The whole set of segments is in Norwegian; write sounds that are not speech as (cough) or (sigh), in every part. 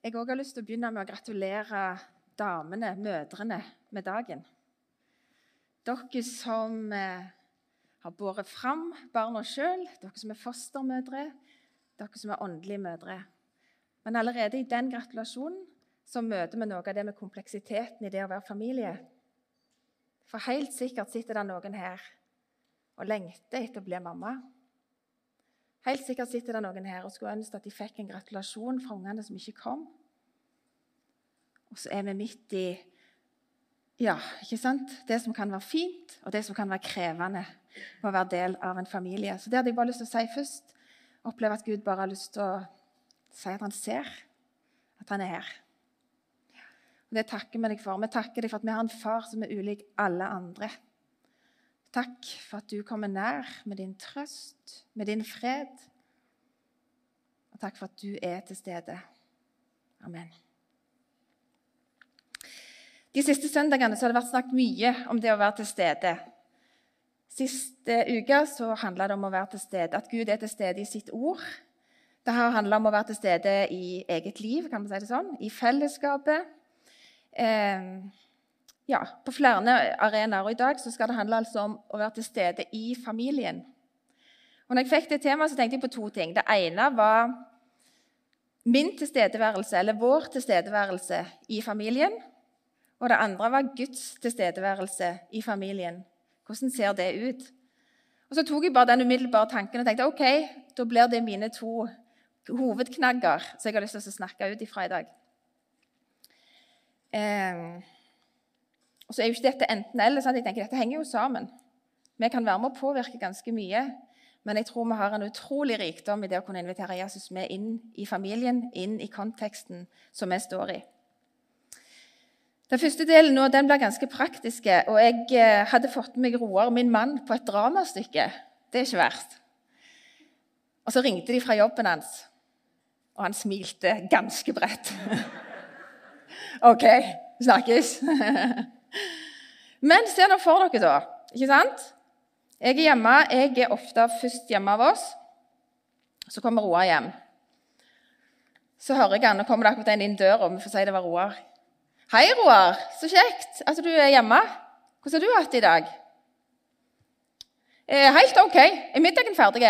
Jeg òg har lyst til å begynne med å gratulere damene, mødrene, med dagen. Dere som eh, har båret fram barna sjøl, dere som er fostermødre, dere som er åndelige mødre. Men allerede i den gratulasjonen så møter vi noe av det med kompleksiteten i det å være familie. For helt sikkert sitter det noen her og lengter etter å bli mamma. Helt sikkert sitter det noen her og skulle ønske at de fikk en gratulasjon fra ungene som ikke kom. Og så er vi midt i ja, ikke sant? det som kan være fint, og det som kan være krevende med å være del av en familie. Så det hadde jeg bare lyst til å si først. Oppleve at Gud bare har lyst til å si at han ser, at han er her. Og Det takker vi deg for. Vi takker deg for at vi har en far som er ulik alle andre. Takk for at du kommer nær med din trøst, med din fred. Og takk for at du er til stede. Amen. De siste søndagene har det vært snakket mye om det å være til stede. Siste uke så handla det om å være til stede, at Gud er til stede i sitt ord. Det har handla om å være til stede i eget liv, kan man si det sånn, i fellesskapet. Eh, ja, på flere arenaer. Og I dag skal det handle altså om å være til stede i familien. Og når jeg fikk det temaet, så tenkte jeg på to ting. Det ene var min tilstedeværelse, eller vår tilstedeværelse i familien. Og det andre var Guds tilstedeværelse i familien. Hvordan ser det ut? Og Så tok jeg bare den umiddelbare tanken og tenkte ok, da blir det mine to hovedknagger som jeg har lyst til å snakke ut ifra i dag. Eh, og så er jo ikke dette enten-eller. Jeg tenker Dette henger jo sammen. Vi kan være med å påvirke ganske mye. Men jeg tror vi har en utrolig rikdom i det å kunne invitere Jesus med inn i familien, inn i konteksten som vi står i. Den første delen nå, den blir ganske praktisk. Og jeg eh, hadde fått med meg Roar, min mann, på et dramastykke. Det er ikke verst. Og så ringte de fra jobben hans, og han smilte ganske bredt. (laughs) OK, snakkes. (laughs) Men se nå for dere, da. Ikke sant? Jeg er hjemme. Jeg er ofte først hjemme av oss. Så kommer Roar hjem. Så hører jeg han, og kommer det akkurat en inn døra, og vi får si det var Roar. Hei, Roar. Så kjekt at du er hjemme. Hvordan har du hatt det i dag? Eh, helt OK. Er middagen ferdig?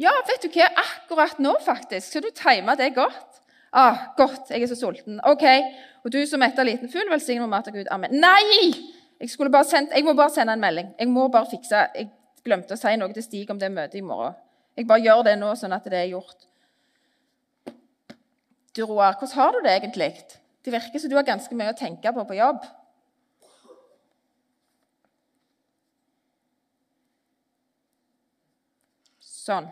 Ja, vet du hva? Akkurat nå, faktisk. Så du tima det godt. Ah, godt. Jeg er så sulten. OK. Og du som etter liten fugl, velsign med mat av Gud. Amen. Nei! Jeg, sendt, jeg, må bare sende en melding. Jeg må bare fikse Jeg glemte å si noe til Stig om det møtet i morgen. Jeg bare gjør det nå, sånn at det er gjort. Du, Roar, hvordan har du det egentlig? Det virker som du har ganske mye å tenke på på jobb. Sånn.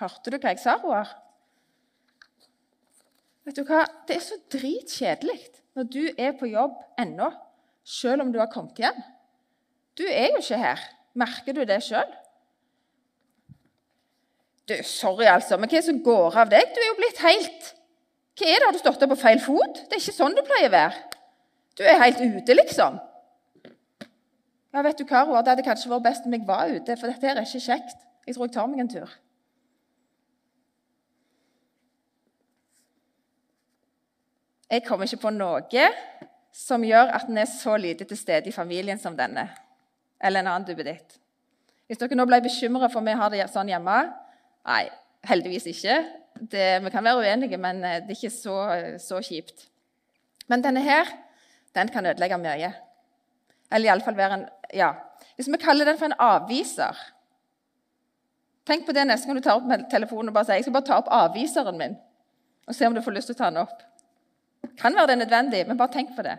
Hørte du hva jeg sa, Roar? Vet du hva? Det er så dritkjedelig når du er på jobb ennå, selv om du har kommet hjem. Du er jo ikke her. Merker du det sjøl? Du, sorry, altså, men hva er det som går av deg? Du er jo blitt helt Hva er det? Har du stått opp på feil fot? Det er ikke sånn du pleier å være. Du er helt ute, liksom. Ja, vet du hva, Roar, Det hadde kanskje vært best om jeg var ute, for dette her er ikke kjekt. Jeg tror jeg tar meg en tur. Jeg kommer ikke på noe som gjør at en er så lite til stede i familien som denne. Eller en annen duppeditt. Hvis dere nå ble bekymra for om vi har det sånn hjemme, Nei, heldigvis ikke. Det, vi kan være uenige, men eh, det er ikke så, så kjipt. Men denne her, den kan ødelegge mye. Eller iallfall være en Ja. Hvis vi kaller den for en avviser Tenk på det neste gang du tar opp telefonen og bare sier jeg skal bare ta opp avviseren min. Og se om du får lyst til å ta den opp. Kan være det nødvendig, men bare tenk på det.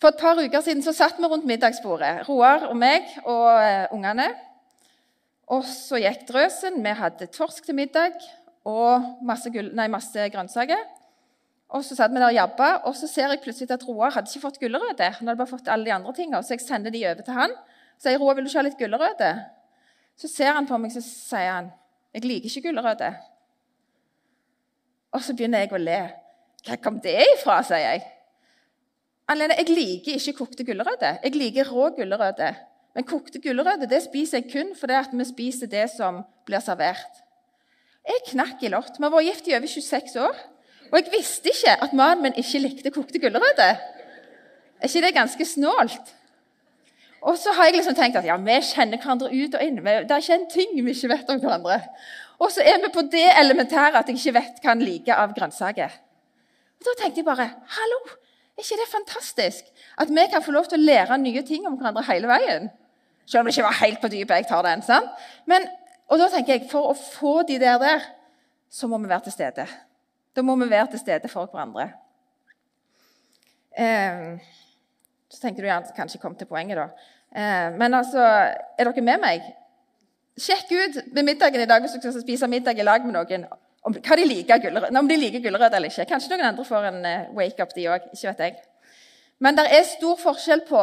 For et par uker siden så satt vi rundt middagsbordet, Roar og meg og uh, ungene. Og så gikk drøsen. Vi hadde torsk til middag og masse, gull, nei, masse grønnsaker. Og så satt vi der og jabba, og så ser jeg plutselig at Roar hadde ikke fått gulrøtter. Han hadde bare fått alle de andre tingene, Så jeg sender de over til han. Så sier Roar, vil du ikke ha litt gulrøtter? Så ser han på meg så sier han, jeg liker ikke gulrøtter. Og så begynner jeg å le. Hva kom det ifra, sier jeg. Alene, jeg liker ikke kokte gulrøtter. Jeg liker rå gulrøtter. Men kokte gulrøtter det spiser jeg kun fordi vi spiser det som blir servert. Jeg knakk i lott. Vi har vært gift i over 26 år. Og jeg visste ikke at mannen min ikke likte kokte gulrøtter. Er ikke det ganske snålt? Og så har jeg liksom tenkt at ja, vi kjenner hverandre ut og inn. Det er ikke en ting vi ikke vet om hverandre. Og så er vi på det elementære at jeg ikke vet hva han liker av grønnsaker. Da tenkte jeg bare hallo, er ikke det fantastisk? At vi kan få lov til å lære nye ting om hverandre hele veien. Selv om det ikke var helt på dypet. jeg tar den, sant? Men, og da tenker jeg, For å få de der der, så må vi være til stede. Da må vi være til stede for hverandre. Eh, så tenker du gjerne kanskje kom til poenget, da. Eh, men altså, er dere med meg? Sjekk ut ved middagen i dag hvis dere skal spise middag i lag med noen om, hva de liker, om de liker gulrøtter eller ikke. Kanskje noen andre får en uh, wake-up, de òg. Ikke vet jeg. Men det er stor forskjell på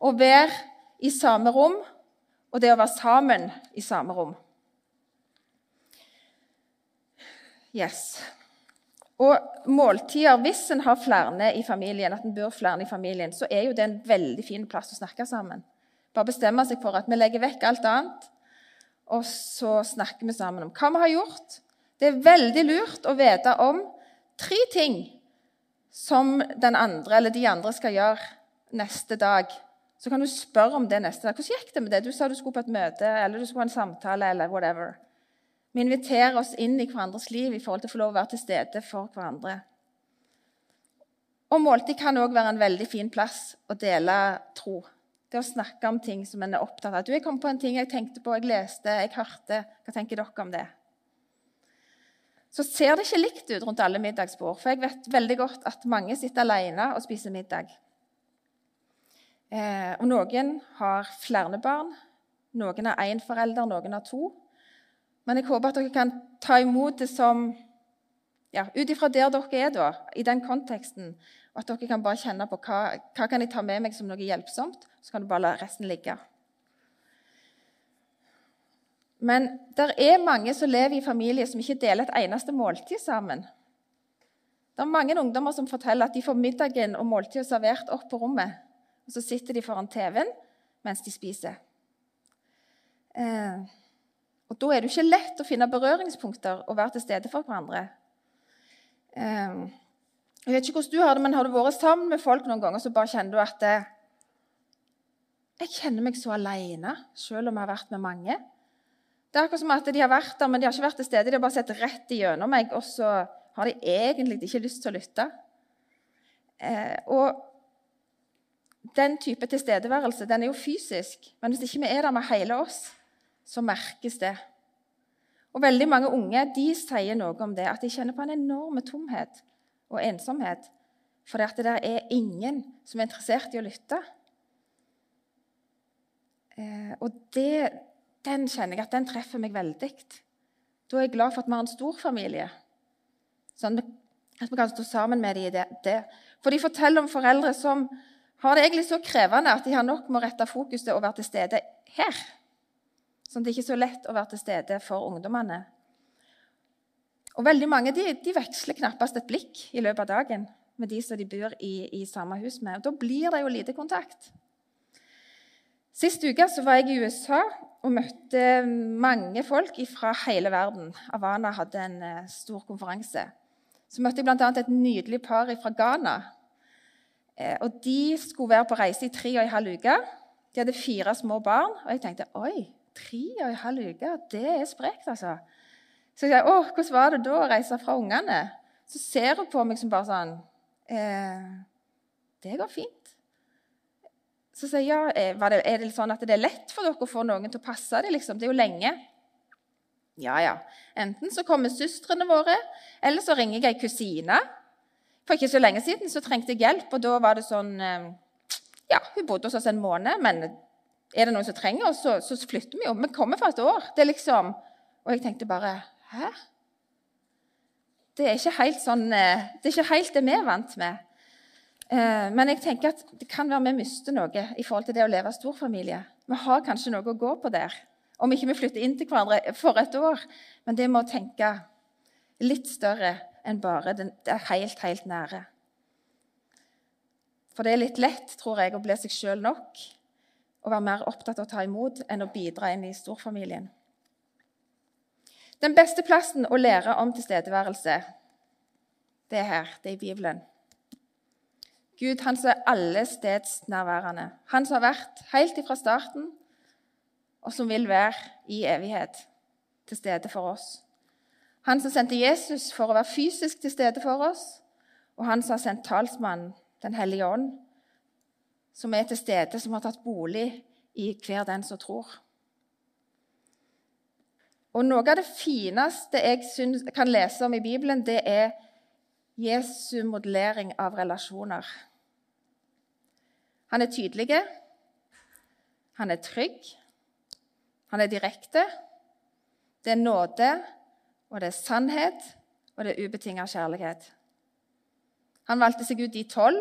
å være i samme rom og det å være sammen i samme rom. Yes. Og måltider, Hvis en har flere i familien, at en bor flere i familien, så er jo det en veldig fin plass å snakke sammen. Bare bestemme seg for at vi legger vekk alt annet, og så snakker vi sammen om hva vi har gjort. Det er veldig lurt å vite om tre ting som den andre eller de andre skal gjøre neste dag. Så kan du spørre om det neste dag. 'Hvordan gikk det med det?' Du sa du skulle på et møte eller du skulle på en samtale. eller whatever. Vi inviterer oss inn i hverandres liv i forhold til å få lov å være til stede for hverandre. Og måltid kan òg være en veldig fin plass å dele tro. Det å snakke om ting som en er opptatt av. Du, 'Jeg kom på en ting jeg tenkte på, jeg leste, jeg hørte. Hva tenker dere om det?' Så ser det ikke likt ut rundt alle middagsbord. For jeg vet veldig godt at mange sitter alene og spiser middag. Eh, og noen har flere barn. Noen har én forelder, noen har to. Men jeg håper at dere kan ta imot det som ja, Ut ifra der dere er, da, i den konteksten. Og at dere kan bare kjenne på hva, hva kan jeg ta med meg som noe hjelpsomt. Så kan du bare la resten ligge. Men det er mange som lever i familier som ikke deler et eneste måltid sammen. Det er mange ungdommer som forteller at de får middagen og måltidet servert opp på rommet. Og så sitter de foran TV-en mens de spiser. Eh, og Da er det ikke lett å finne berøringspunkter og være til stede for hverandre. Eh, jeg vet ikke hvordan du har det, men har du vært sammen med folk noen ganger, så bare kjenner du at eh, Jeg kjenner meg så alene, selv om jeg har vært med mange. Det er akkurat som at de har vært der, men de har ikke vært til stede. De har bare sett rett igjennom meg, og så har de egentlig ikke lyst til å lytte. Eh, og den type tilstedeværelse den er jo fysisk, men hvis ikke vi er der med hele oss, så merkes det. Og Veldig mange unge de sier noe om det, at de kjenner på en enorm tomhet og ensomhet. For det der er ingen som er interessert i å lytte. Eh, og det, den kjenner jeg at den treffer meg veldig. Da er jeg glad for at vi har en stor familie. Sånn at vi kan stå sammen med dem i det. For de forteller om foreldre som har det egentlig så krevende at de har nok med å rette fokuset og være til stede her. Sånn at det ikke er så lett å være til stede for ungdommene. Og veldig mange de, de veksler knappast et blikk i løpet av dagen med de som de bor i, i samme hus med. Og Da blir det jo lite kontakt. Sist uke så var jeg i USA og møtte mange folk fra hele verden. Havana hadde en uh, stor konferanse. Så møtte jeg bl.a. et nydelig par fra Ghana. Eh, og De skulle være på reise i tre og en halv uke. De hadde fire små barn. Og jeg tenkte oi, Tre og en halv uke, det er sprekt, altså. Så jeg sa å, hvordan var det da å reise fra ungene? Så ser hun på meg som bare sånn eh, Det går fint. Så sier jeg, ja, eh, det, er det sånn at det er lett for dere å få noen til å passe det? liksom? Det er jo lenge. Ja, ja. Enten så kommer søstrene våre, eller så ringer jeg ei kusine. For ikke så lenge siden så trengte jeg hjelp, og da var det sånn eh, Ja, hun bodde hos oss en måned, men er det noen som trenger oss, så, så flytter vi jo. Vi kommer for et år. Det er liksom, Og jeg tenkte bare Hæ? Det er ikke helt sånn, eh, det er ikke helt det vi er vant med. Eh, men jeg tenker at det kan være vi mister noe i forhold til det å leve storfamilie. Vi har kanskje noe å gå på der. Om ikke vi flytter inn til hverandre for et år. Men det med å tenke litt større enn bare det helt, helt nære. For det er litt lett, tror jeg, å bli seg sjøl nok og være mer opptatt av å ta imot enn å bidra inn i storfamilien. Den beste plassen å lære om tilstedeværelse, det er her. Det er i Bibelen. Gud, han som er allestedsnærværende. Han som har vært helt ifra starten, og som vil være i evighet til stede for oss. Han som sendte Jesus for å være fysisk til stede for oss, og han som har sendt talsmannen, Den hellige ånd, som er til stede, som har tatt bolig i hver den som tror. Og Noe av det fineste jeg synes, kan lese om i Bibelen, det er Jesu modellering av relasjoner. Han er tydelig, han er trygg, han er direkte. Det er nåde, og det er sannhet, og det er ubetinga kjærlighet. Han valgte seg ut de tolv.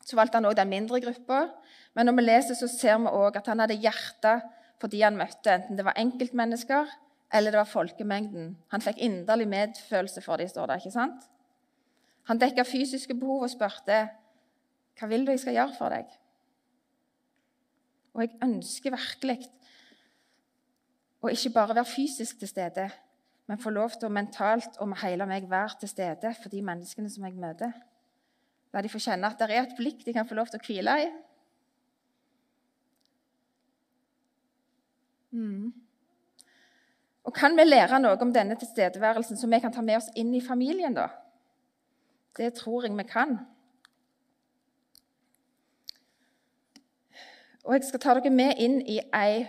Så valgte han òg den mindre gruppa. Men når vi leser, så ser vi òg at han hadde hjerte for de han møtte, enten det var enkeltmennesker eller det var folkemengden. Han fikk inderlig medfølelse for dem, står det. ikke sant? Han dekka fysiske behov og spurte hva vil du jeg skal gjøre for deg. Og jeg ønsker virkelig å ikke bare være fysisk til stede, men få lov til å mentalt og med hele meg være til stede for de menneskene som jeg møter. La de få kjenne at det er et blikk de kan få lov til å hvile i. Mm. Og Kan vi lære noe om denne tilstedeværelsen som vi kan ta med oss inn i familien? da? Det tror jeg vi kan. Og Jeg skal ta dere med inn i ei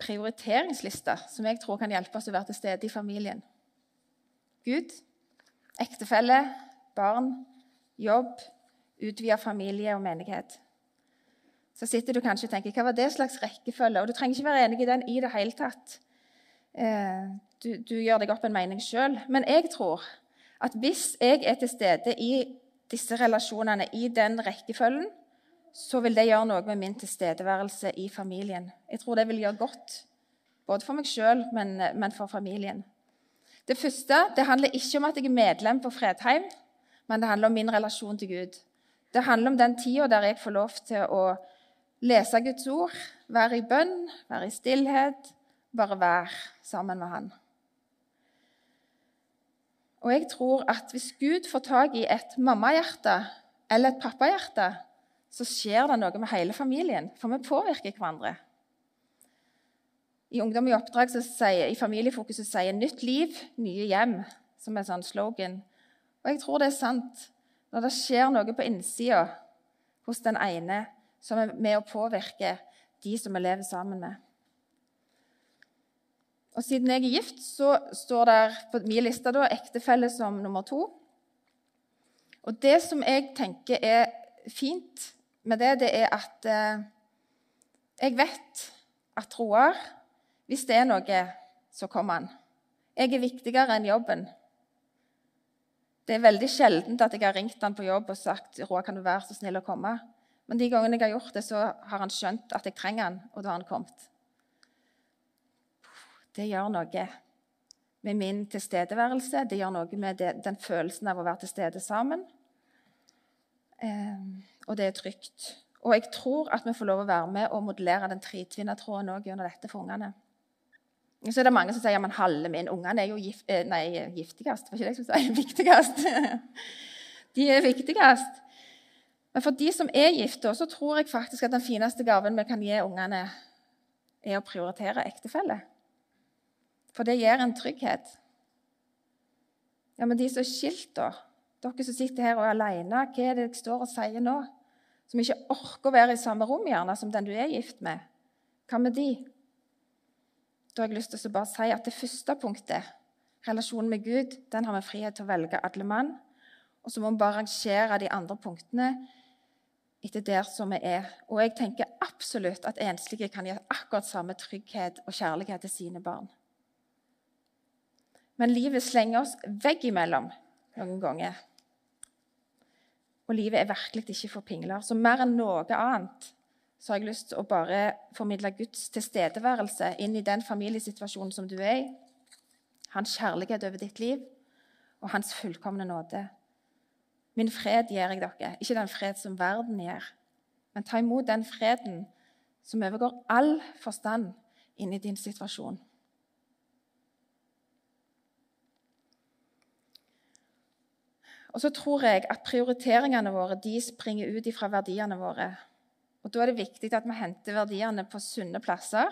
prioriteringsliste som jeg tror kan hjelpe oss å være til stede i familien. Gud, ektefelle, barn, jobb, utvida familie og menighet. Så sitter du kanskje og tenker hva var det slags rekkefølge? Og du trenger ikke være enig i den i det hele tatt. Eh, du, du gjør deg opp en mening sjøl. Men jeg tror at hvis jeg er til stede i disse relasjonene, i den rekkefølgen, så vil det gjøre noe med min tilstedeværelse i familien. Jeg tror det vil gjøre godt, både for meg sjøl, men, men, for familien. Det første det handler ikke om at jeg er medlem på Fredheim, men det handler om min relasjon til Gud. Det handler om den tida der jeg får lov til å lese Guds ord, være i bønn, være i stillhet, bare være sammen med Han. Og jeg tror at hvis Gud får tak i et mammahjerte eller et pappahjerte, så skjer det noe med hele familien, for vi påvirker hverandre. I Ungdom i oppdrag sier, i Familiefokus så sier 'Nytt liv, nye hjem' som er sånn slogan. Og jeg tror det er sant. Når det skjer noe på innsida hos den ene som er med å påvirke de som vi lever sammen med. Og Siden jeg er gift, så står det på min liste da, ektefelle som nummer to. Og Det som jeg tenker er fint med det, det er at eh, jeg vet at Roar, hvis det er noe, så kommer han. Jeg er viktigere enn jobben. Det er veldig sjeldent at jeg har ringt han på jobb og sagt Roar, kan du være så snill å komme. Men de gangene jeg har gjort det, så har han skjønt at jeg trenger han, og da har han kommet. Det gjør noe med min tilstedeværelse. Det gjør noe med det, den følelsen av å være til stede sammen. Eh, og det er trygt. Og jeg tror at vi får lov å være med og modellere den tretvinnetråden òg gjennom dette for ungene. Så er det mange som sier at halve min ungene er jo gift, eh, nei, giftigst. Var ikke det jeg skulle si? (laughs) Viktigst. De er viktigst. Men for de som er gifte, så tror jeg faktisk at den fineste gaven vi kan gi ungene, er å prioritere ektefelle. For det gir en trygghet. Ja, Men de som er skilt, da? Dere som sitter her og er alene, hva er det jeg står og sier nå? Som ikke orker å være i samme rom gjerne som den du er gift med. Hva med de? Da har jeg lyst til å bare si at det første punktet, relasjonen med Gud, den har vi frihet til å velge alle mann. Og så må vi bare rangere de andre punktene etter der som vi er. Og jeg tenker absolutt at enslige kan gi akkurat samme trygghet og kjærlighet til sine barn. Men livet slenger oss veggimellom noen ganger. Og livet er virkelig ikke for pingler. Så mer enn noe annet så har jeg lyst til å bare formidle Guds tilstedeværelse inn i den familiesituasjonen som du er i. Hans kjærlighet over ditt liv og hans fullkomne nåde. Min fred gir jeg dere, ikke den fred som verden gir. Men ta imot den freden som overgår all forstand inn i din situasjon. Og så tror jeg at prioriteringene våre de springer ut fra verdiene våre. Og Da er det viktig at vi henter verdiene på sunne plasser.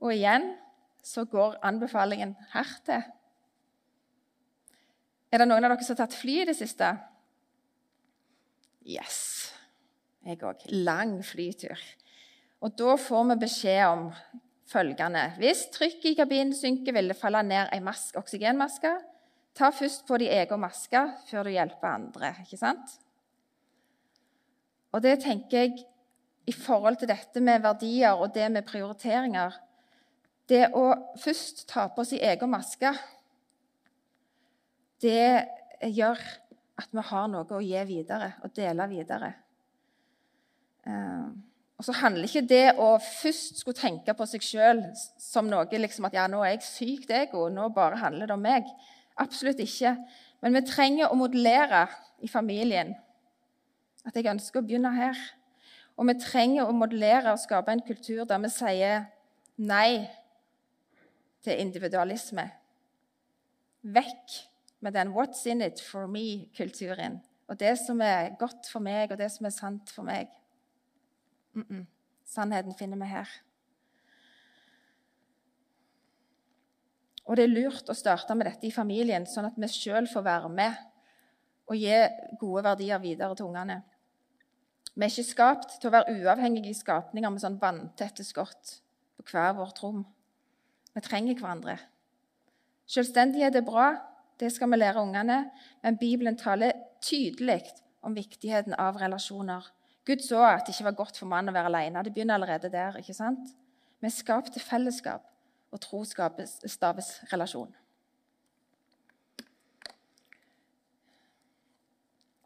Og igjen så går anbefalingen her til. Er det noen av dere som har tatt fly i det siste? Yes. Jeg òg. Lang flytur. Og da får vi beskjed om følgende Hvis trykket i kabinen synker, vil det falle ned ei oksygenmaske. Ta først på din egen maske før du hjelper andre. ikke sant? Og det tenker jeg i forhold til dette med verdier og det med prioriteringer Det å først ta på sin egen maske, det gjør at vi har noe å gi videre og dele videre. Uh, og så handler ikke det å først skulle tenke på seg sjøl som noe liksom at ja, nå er jeg sykt ego, nå bare handler det om meg. Absolutt ikke. Men vi trenger å modellere i familien at jeg ønsker å begynne her. Og vi trenger å modellere og skape en kultur der vi sier nei til individualisme. Vekk med den 'what's in it for me'-kulturen. Og det som er godt for meg, og det som er sant for meg. Mm -mm. Sannheten finner vi her. Og det er lurt å starte med dette i familien, sånn at vi sjøl får være med og gi gode verdier videre til ungene. Vi er ikke skapt til å være uavhengige skapninger med sånn vanntette skott på hver vårt rom. Vi trenger hverandre. Selvstendighet er bra, det skal vi lære ungene, men Bibelen taler tydelig om viktigheten av relasjoner. Gud så at det ikke var godt for mannen å være alene. Det begynner allerede der. ikke sant? Vi er skapt til fellesskap, og tro staves relasjon.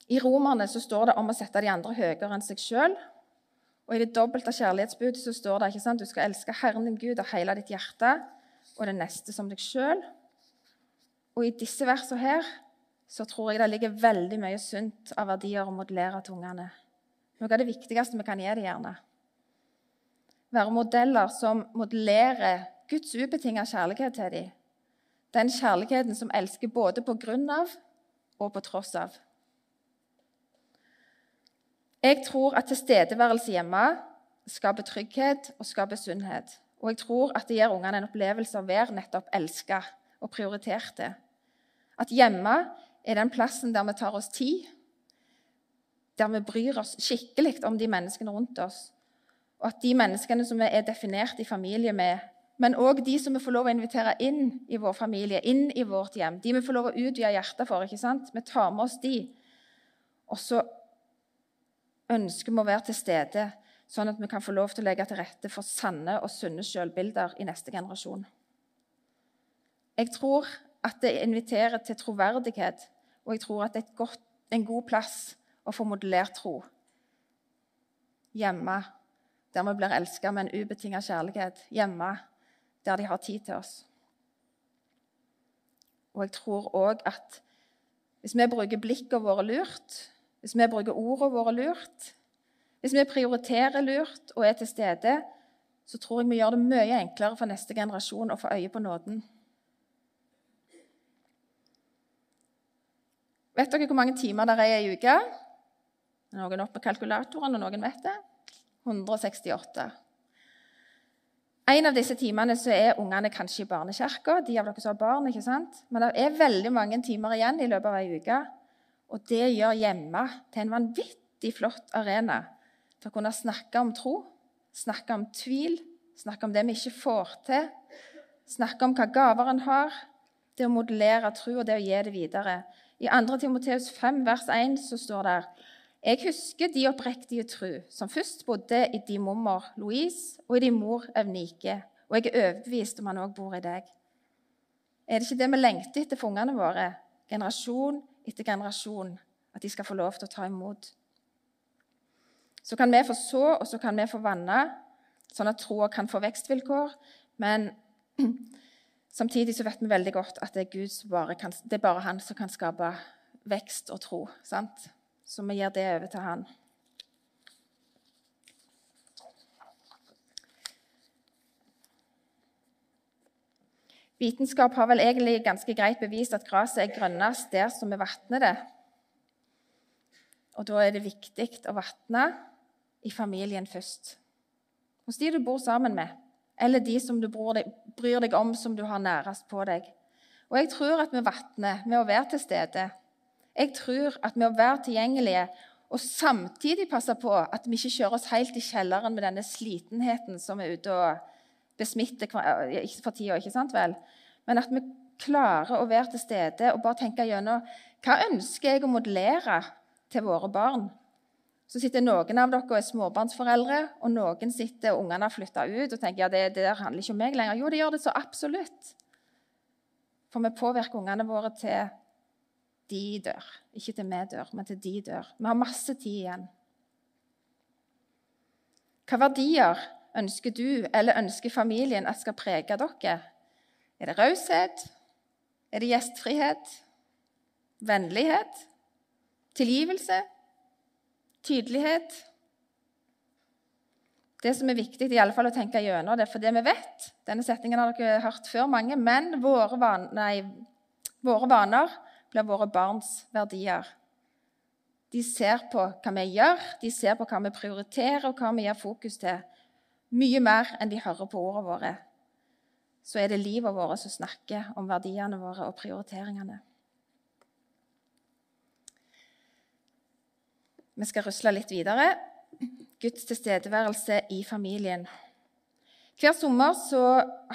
I Romerne så står det om å sette de andre høyere enn seg sjøl. Og i det dobbelte kjærlighetsbudet så står det ikke sant? du skal elske Herren din Gud av hele ditt hjerte og det neste som deg sjøl. Og i disse versene her så tror jeg det ligger veldig mye sunt av verdier å modellere til ungene. Noe av det viktigste vi kan gi dem, gjerne. Være modeller som modellerer Guds ubetinga kjærlighet til dem. Den kjærligheten som elsker både på grunn av og på tross av. Jeg tror at tilstedeværelse hjemme skaper trygghet og skaper sunnhet. Og jeg tror at det gir ungene en opplevelse av å være nettopp elska og prioriterte. At hjemme er den plassen der vi tar oss tid, der vi bryr oss skikkelig om de menneskene rundt oss. Og at de menneskene som vi er definert i familie med, men òg de som vi får lov å invitere inn i vår familie, inn i vårt hjem, de vi får lov å utvide hjertet for. ikke sant? Vi tar med oss de. Og så ønsker vi å være til stede, sånn at vi kan få lov til å legge til rette for sanne og sunne sjølbilder i neste generasjon. Jeg tror at det inviterer til troverdighet, og jeg tror at det er godt, en god plass å få modellert tro. Hjemme, der vi blir elska med en ubetinga kjærlighet. Hjemme, der de har tid til oss. Og jeg tror òg at hvis vi bruker blikkene våre lurt, hvis vi bruker ordene våre lurt, hvis vi prioriterer lurt og er til stede, så tror jeg vi gjør det mye enklere for neste generasjon å få øye på nåden. Vet dere hvor mange timer det er i uka? Noen opp med kalkulatoren, og noen vet det. 168. En av disse timene så er ungene kanskje i barnekirka. De av dere som har barn, ikke sant? Men det er veldig mange timer igjen i løpet av ei uke. Og det gjør hjemme til en vanvittig flott arena til å kunne snakke om tro, snakke om tvil, snakke om det vi ikke får til, snakke om hva gaver en har, det å modellere tro og det å gi det videre. I 2. Timoteus 5, vers 1 så står det jeg husker de oppriktige tru, som først bodde i din mormor Louise og i din mor Evnike, og jeg er overbevist om han òg bor i deg. Er det ikke det vi lengter etter for ungene våre, generasjon etter generasjon, at de skal få lov til å ta imot? Så kan vi få så, og så kan vi få vanne, sånn at troa kan få vekstvilkår. Men (clears throat) samtidig så vet vi veldig godt at det er, bare kan, det er bare han som kan skape vekst og tro. sant? Så vi gir det over til han. Vitenskap har vel egentlig ganske greit bevist at gresset er grønnest der som vi vatner det. Og da er det viktig å vatne i familien først. Hos de du bor sammen med, eller de som du bryr deg om, som du har nærest på deg. Og jeg tror at vi vatner med å være til stede. Jeg tror at med å være tilgjengelige og samtidig passe på at vi ikke kjører oss helt i kjelleren med denne slitenheten som er ute og besmitter for tida, ikke sant vel? Men at vi klarer å være til stede og bare tenke gjennom hva ønsker jeg å modellere til våre barn. Så sitter noen av dere og er småbarnsforeldre, og noen sitter og ungene har flytta ut og tenker ja, det, det handler ikke om meg lenger. Jo, det gjør det så absolutt. For vi påvirker ungene våre til de dør. Ikke til vi dør, men til de dør. Vi har masse tid igjen. Hva verdier ønsker du eller ønsker familien at skal prege dere? Er det raushet? Er det gjestfrihet? Vennlighet? Tilgivelse? Tydelighet? Det som er viktig, i alle fall å tenke gjennom det, for det vi vet Denne setningen har dere hørt før, mange. Men våre, van nei, våre vaner blir våre barns verdier. De ser på hva vi gjør, de ser på hva vi prioriterer, og hva vi gir fokus til. Mye mer enn de hører på ordene våre. Så er det livet vårt som snakker om verdiene våre og prioriteringene. Vi skal rusle litt videre. Guds tilstedeværelse i familien. Hver sommer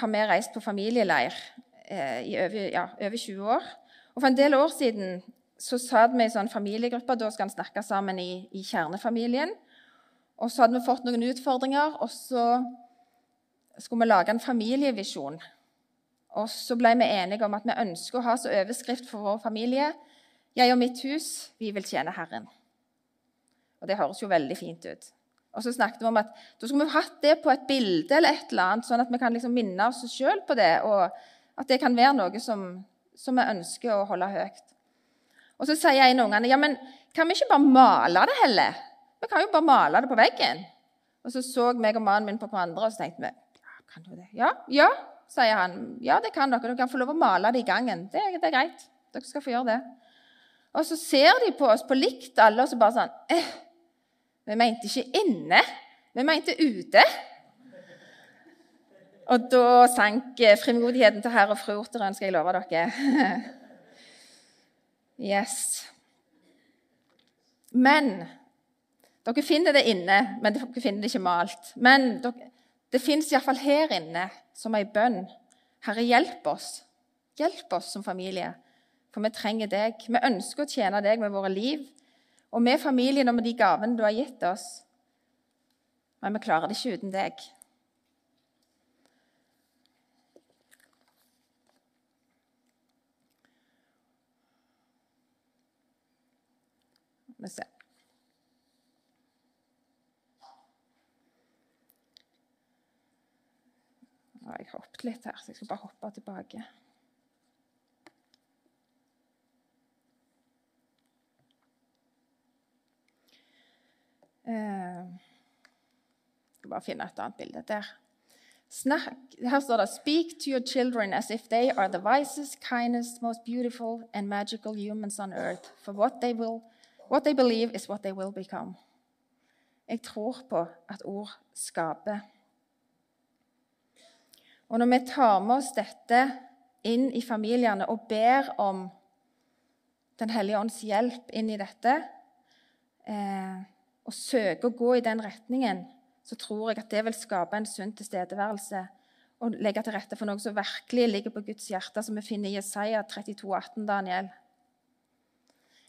har vi reist på familieleir eh, i over, ja, over, 20 år. Og For en del år siden så satt vi i sånn familiegruppe. Da skal en snakke sammen i, i, kjernefamilien. Og Så hadde vi fått noen utfordringer, og så skulle vi lage en familievisjon. Og så ble vi enige om at vi ønsker å ha som overskrift for vår familie 'Jeg og mitt hus, vi vil tjene Herren'. Og det høres jo veldig fint ut. Og så snakket vi om at da skulle vi hatt det på et bilde, eller et eller annet, sånn at vi kan liksom minne oss sjøl på det, og at det kan være noe som, som, vi ønsker å holde høyt. Og så sier en av ungene ja, men kan vi ikke bare male det heller? Vi kan jo bare male det på veggen. Og så så meg og mannen min på hverandre, og så tenkte vi ja, kan du det? Ja, ja, sier han. Ja, det kan dere. Dere kan få lov å male det i gangen. Det, det er greit. Dere skal få gjøre det. Og så ser de på oss på likt alle, og så bare sånn eh, vi mente ikke inne, vi mente ute. Og da sank eh, frimodigheten til herr og fru Orterøen, skal jeg love dere. (laughs) Yes. Men Dere finner det inne, men dere finner det ikke malt. Men dere, det fins iallfall her inne som ei bønn. Herre, hjelp oss. Hjelp oss som familie, for vi trenger deg. Vi ønsker å tjene deg med våre liv og med familien og med de gavene du har gitt oss. Men vi klarer det ikke uten deg. Vi se. Nå jeg hoppet litt her, så jeg skal bare hoppe tilbake. Jeg skal bare finne et annet bilde der. Snakk, her står det Speak to your children as if they are the wisest, kindest, most beautiful and magical humans on earth. For what they, will, what they believe is what they will become. Jeg tror på at ord skaper. Og når vi tar med oss dette inn i familiene og ber om Den hellige ånds hjelp inn i dette eh, og søker å gå i den retningen, så tror jeg at det vil skape en sunn tilstedeværelse og legge til rette for noe som virkelig ligger på Guds hjerte, som vi finner i Jesaja 32, 18, Daniel.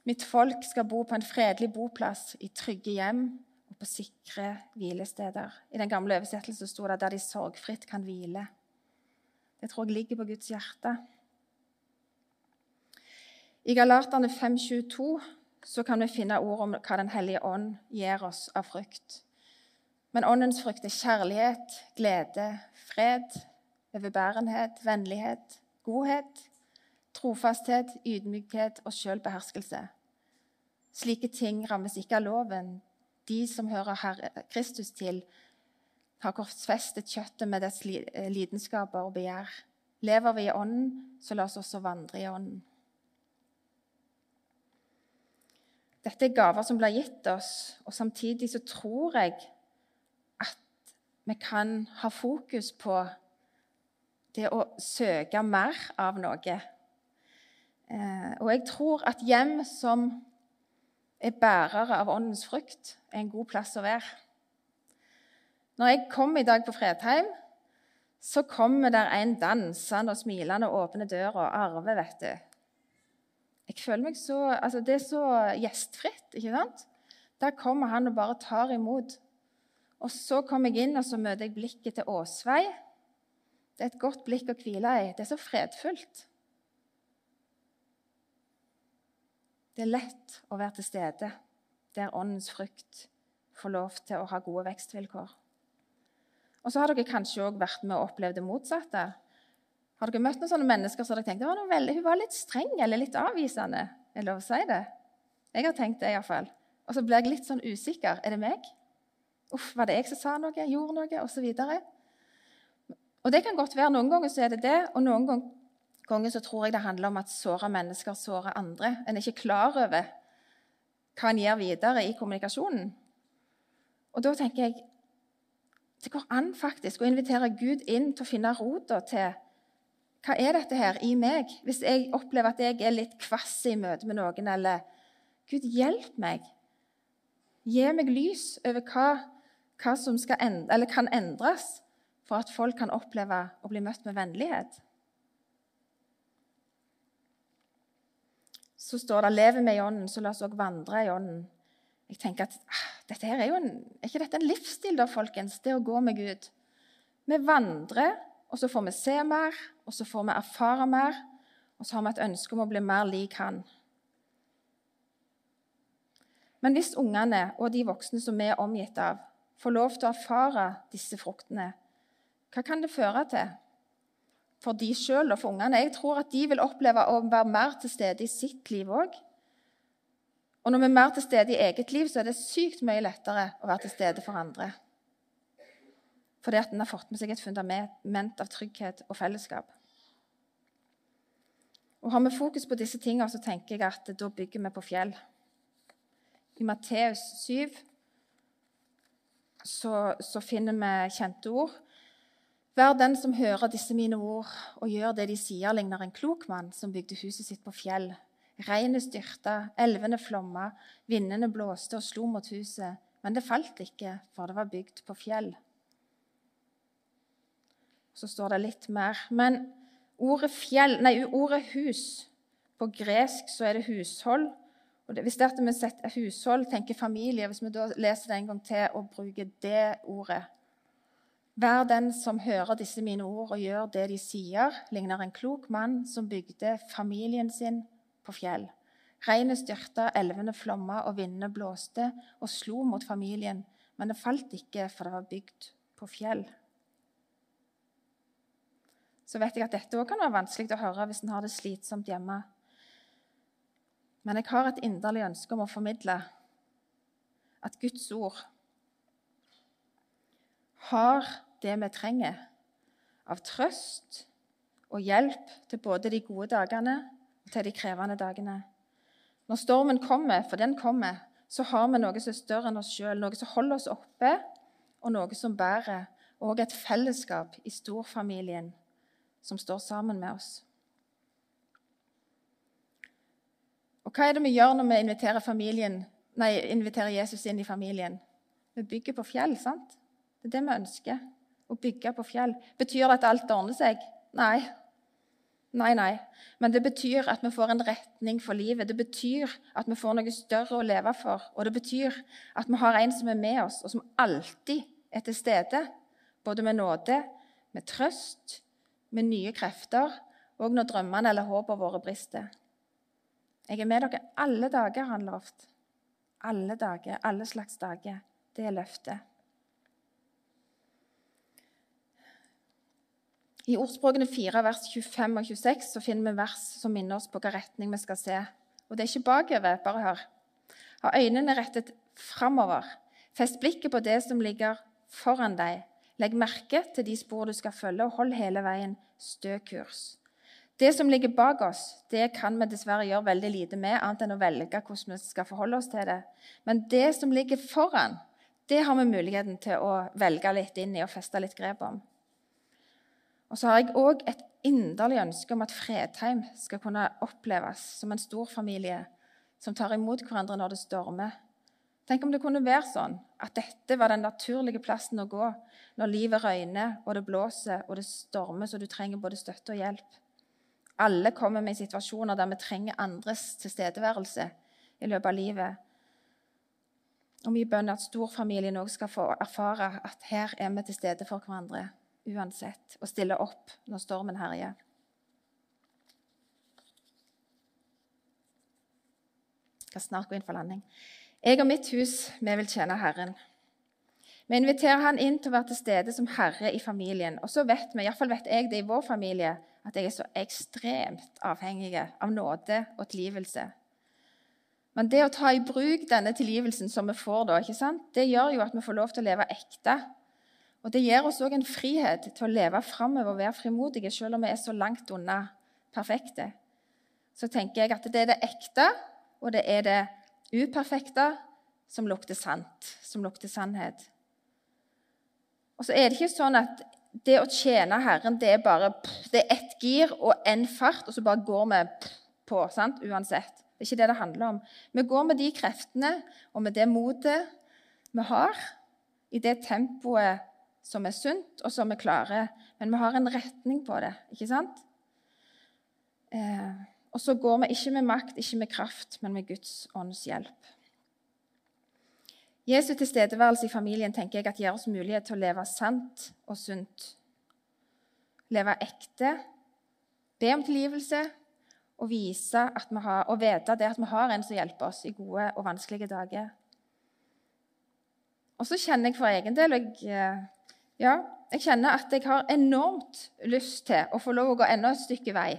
Mitt folk skal bo på en fredelig boplass, i trygge hjem og på sikre hvilesteder. I den gamle oversettelsen sto det 'der de sorgfritt kan hvile'. Det tror jeg ligger på Guds hjerte. I Galaterne 5.22 så kan vi finne ord om hva Den hellige ånd gir oss av frukt. Men åndens frukt er kjærlighet, glede, fred, overbærenhet, vennlighet, godhet, trofasthet, ydmykhet og sjølbeherskelse. Slike ting rammes ikke av loven. De som hører Herre Kristus til, har korsfestet kjøttet med dets lidenskaper og begjær. Lever vi i Ånden, så la oss også vandre i Ånden. Dette er gaver som blir gitt oss, og samtidig så tror jeg at vi kan ha fokus på det å søke mer av noe. Eh, og jeg tror at hjem som er bærere av åndens frukt, er en god plass å være. Når jeg kom i dag på Fredheim, så kommer der en dansende og smilende og åpner døra. Arve, vet du. Jeg føler meg så, altså Det er så gjestfritt. ikke sant? Der kommer han og bare tar imot. Og Så kommer jeg inn og så møter jeg blikket til Åsvei. Det er et godt blikk å hvile i. Det er så fredfullt. Det er lett å være til stede der åndens frukt får lov til å ha gode vekstvilkår. Og så har dere kanskje òg vært med og opplevd det motsatte. Har dere møtt noen sånne mennesker som dere tenkte var veldig, hun var litt streng eller litt avvisende? Er det lov å si det? Jeg har tenkt det iallfall. Og så blir jeg litt sånn usikker. Er det meg? Uff, var det jeg som sa noe, gjorde noe? Og, og det kan godt være. Noen ganger så er det det, og noen ganger så tror jeg det handler om at såra mennesker sårer andre. En er ikke klar over hva en gjør videre i kommunikasjonen. Og da tenker jeg det går an faktisk å invitere Gud inn til å finne rota til hva er dette her i meg? Hvis jeg opplever at jeg er litt kvass i møte med noen, eller Gud, hjelp meg. Gi meg lys over hva, hva som endre, kan endres for at folk kan oppleve å bli møtt med vennlighet. Så står det 'Lever vi i ånden, så la oss òg vandre i ånden'. Jeg tenker at ah, dette her er jo en, er ikke dette en livsstil, da, folkens? Det å gå med Gud. Vi vandrer, og så får vi se mer, og så får vi erfare mer, og så har vi et ønske om å bli mer lik Han. Men hvis ungene og de voksne som vi er omgitt av, får lov til å erfare disse fruktene, hva kan det føre til? For de sjøl og for ungene. Jeg tror at de vil oppleve å være mer til stede i sitt liv òg. Og når vi er mer til stede i eget liv, så er det sykt mye lettere å være til stede for andre. Fordi at en har fått med seg et fundament av trygghet og fellesskap. Og Har vi fokus på disse tingene, så tenker jeg at da bygger vi på fjell. I Matteus 7 så, så finner vi kjente ord. Vær den som hører disse mine ord og gjør det de sier, ligner en klok mann som bygde huset sitt på fjell. Regnet styrta, elvene flomma, vindene blåste og slo mot huset. Men det falt ikke, for det var bygd på fjell. Så står det litt mer. Men ordet, fjell, nei, ordet hus På gresk så er det hushold. Og det, hvis det vi setter hushold, tenker familie Hvis vi da leser det en gang til og bruker det ordet Vær den som hører disse mine ord og gjør det de sier, ligner en klok mann som bygde familien sin på fjell. Regnet styrta, elvene flomma og vindene blåste og slo mot familien, men det falt ikke, for det var bygd på fjell. Så vet jeg at dette òg kan være vanskelig å høre hvis en har det slitsomt hjemme. Men jeg har et inderlig ønske om å formidle at Guds ord har det vi trenger av trøst og hjelp til både de gode dagene til de krevende dagene. Når stormen kommer, for den kommer, så har vi noe som er større enn oss sjøl, noe som holder oss oppe, og noe som bærer, og et fellesskap i storfamilien som står sammen med oss. Og hva er det vi gjør når vi inviterer, nei, inviterer Jesus inn i familien? Vi bygger på fjell, sant? Det er det vi ønsker. Å bygge på fjell. Betyr det at alt ordner seg? Nei, Nei, nei. Men det betyr at vi får en retning for livet. Det betyr at vi får noe større å leve for. Og det betyr at vi har en som er med oss, og som alltid er til stede. Både med nåde, med trøst, med nye krefter, og når drømmene eller håpene våre brister. Jeg er med dere alle dager, han lovte. Alle dager, alle slags dager. Det er løftet. I ordspråkene 4, vers 25 og 26 så finner vi vers som minner oss på hvilken retning vi skal se. Og det er ikke bakover, bare hør. Ha øynene rettet framover. Fest blikket på det som ligger foran deg. Legg merke til de spor du skal følge, og hold hele veien stø kurs. Det som ligger bak oss, det kan vi dessverre gjøre veldig lite med, annet enn å velge hvordan vi skal forholde oss til det. Men det som ligger foran, det har vi muligheten til å velge litt inn i og feste litt grep om. Og så har jeg òg et inderlig ønske om at Fredheim skal kunne oppleves som en stor familie som tar imot hverandre når det stormer. Tenk om det kunne være sånn at dette var den naturlige plassen å gå når livet røyner og det blåser og det stormer så du trenger både støtte og hjelp. Alle kommer med situasjoner der vi trenger andres tilstedeværelse i løpet av livet. Og vi bønner at storfamilien òg skal få erfare at her er vi til stede for hverandre uansett, og stille opp når stormen herjer. Jeg skal snart gå inn for landing. Jeg og mitt hus, vi vil tjene Herren. Vi inviterer han inn til å være til stede som herre i familien. Og så vet vi, iallfall vet jeg det i vår familie, at jeg er så ekstremt avhengig av nåde og tilgivelse. Men det å ta i bruk denne tilgivelsen som vi får da, det gjør jo at vi får lov til å leve ekte. Og det gir oss òg en frihet til å leve framover og være frimodige, selv om vi er så langt unna perfekte. Så tenker jeg at det er det ekte, og det er det uperfekte som lukter sant, som lukter sannhet. Og så er det ikke sånn at det å tjene Herren det er bare det er ett gir og én fart, og så bare går vi på sant? uansett. Det er ikke det det handler om. Vi går med de kreftene og med det motet vi har, i det tempoet som er sunt, og som vi klarer. Men vi har en retning på det, ikke sant? Eh, og så går vi ikke med makt, ikke med kraft, men med Guds ånds hjelp. Jesu tilstedeværelse i familien tenker jeg at gir oss mulighet til å leve sant og sunt. Leve ekte, be om tilgivelse og, vise at vi har, og vite det at vi har en som hjelper oss i gode og vanskelige dager. Og så kjenner jeg for egen del og jeg, eh, ja, jeg kjenner at jeg har enormt lyst til å få lov å gå enda et stykke vei,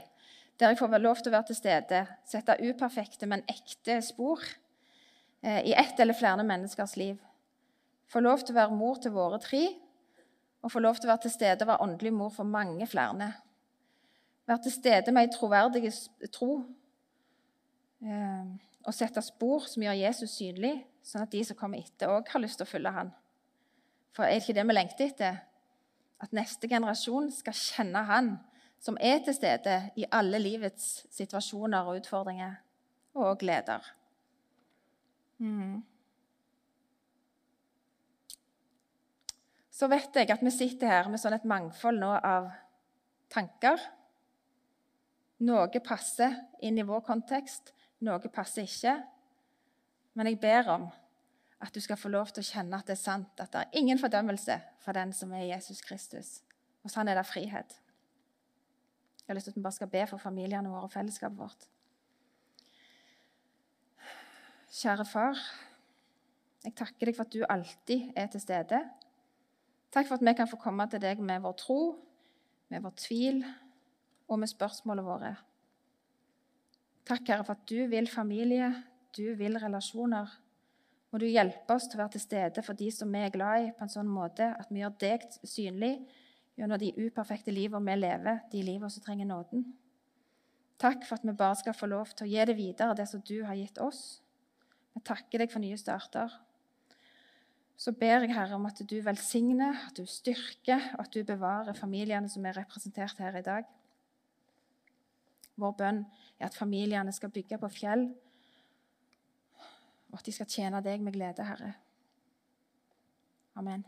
der jeg får lov til å være til stede, sette uperfekte, men ekte spor Eh, i ett eller flere menneskers liv. Få lov til å være mor til våre tre, og få lov til å være til stede og være åndelig mor for mange flere. Være til stede med ei troverdig tro eh, og sette spor som gjør Jesus synlig, sånn at de som kommer etter, òg har lyst til å følge han. For er det ikke det vi lengter etter? At neste generasjon skal kjenne han som er til stede i alle livets situasjoner og utfordringer, og gleder. Mm. Så vet jeg at vi sitter her med sånn et mangfold nå av tanker. Noe passer inn i vår kontekst, noe passer ikke. Men jeg ber om at du skal få lov til å kjenne at det er sant, at det er ingen fordømmelse for den som er Jesus Kristus. Og sånn er det frihet. Jeg har lyst til at vi bare skal be for familiene våre og fellesskapet vårt. Kjære far, jeg takker deg for at du alltid er til stede. Takk for at vi kan få komme til deg med vår tro, med vår tvil og med spørsmålene våre. Takk, Herre, for at du vil familie, du vil relasjoner. Må du hjelpe oss til å være til stede for de som vi er glad i, på en sånn måte at vi gjør deg synlig gjennom de uperfekte livene vi lever, de livene som trenger nåden. Takk for at vi bare skal få lov til å gi det videre, det som du har gitt oss. Jeg takker deg for nye starter. Så ber jeg, Herre, om at du velsigner, at du styrker, og at du bevarer familiene som er representert her i dag. Vår bønn er at familiene skal bygge på fjell, og at de skal tjene deg med glede, Herre. Amen.